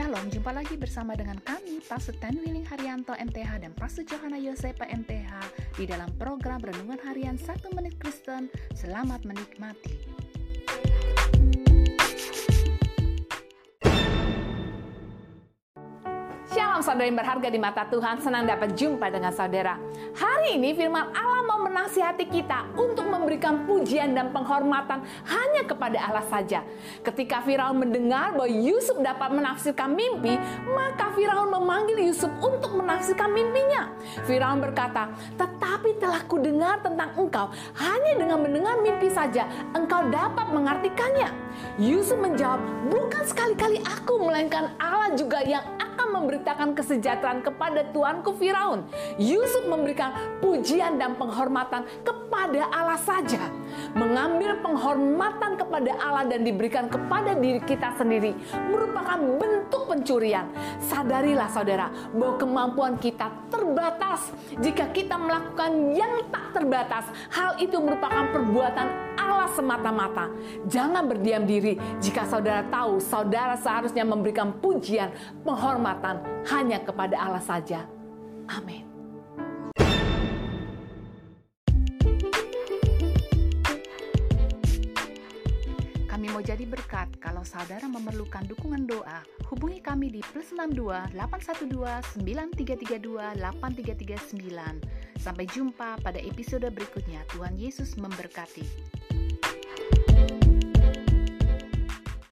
Shalom, jumpa lagi bersama dengan kami, Pastor Ten Willing Haryanto MTH dan Pastor Johanna Yosepa MTH di dalam program Renungan Harian 1 Menit Kristen. Selamat menikmati. Shalom saudara yang berharga di mata Tuhan, senang dapat jumpa dengan saudara. Hari ini firman Allah mau menasihati kita untuk memberikan pujian dan penghormatan hanya kepada Allah saja. Ketika Firaun mendengar bahwa Yusuf dapat menafsirkan mimpi, maka Firaun memanggil Yusuf untuk menafsirkan mimpinya. Firaun berkata, tetapi telah kudengar tentang engkau, hanya dengan mendengar mimpi saja engkau dapat mengartikannya. Yusuf menjawab, bukan sekali-kali aku, melainkan Allah juga yang memberitakan kesejahteraan kepada tuanku Firaun. Yusuf memberikan pujian dan penghormatan kepada Allah saja. Mengambil penghormatan kepada Allah dan diberikan kepada diri kita sendiri merupakan bentuk pencurian. Sadarilah saudara bahwa kemampuan kita terbatas. Jika kita melakukan yang tak terbatas, hal itu merupakan perbuatan Allah semata-mata. Jangan berdiam diri jika saudara tahu saudara seharusnya memberikan pujian, penghormatan hanya kepada Allah saja. Amin. Kami mau jadi berkat. Kalau saudara memerlukan dukungan doa, hubungi kami di plus 62 812 9332 8339. Sampai jumpa pada episode berikutnya. Tuhan Yesus memberkati.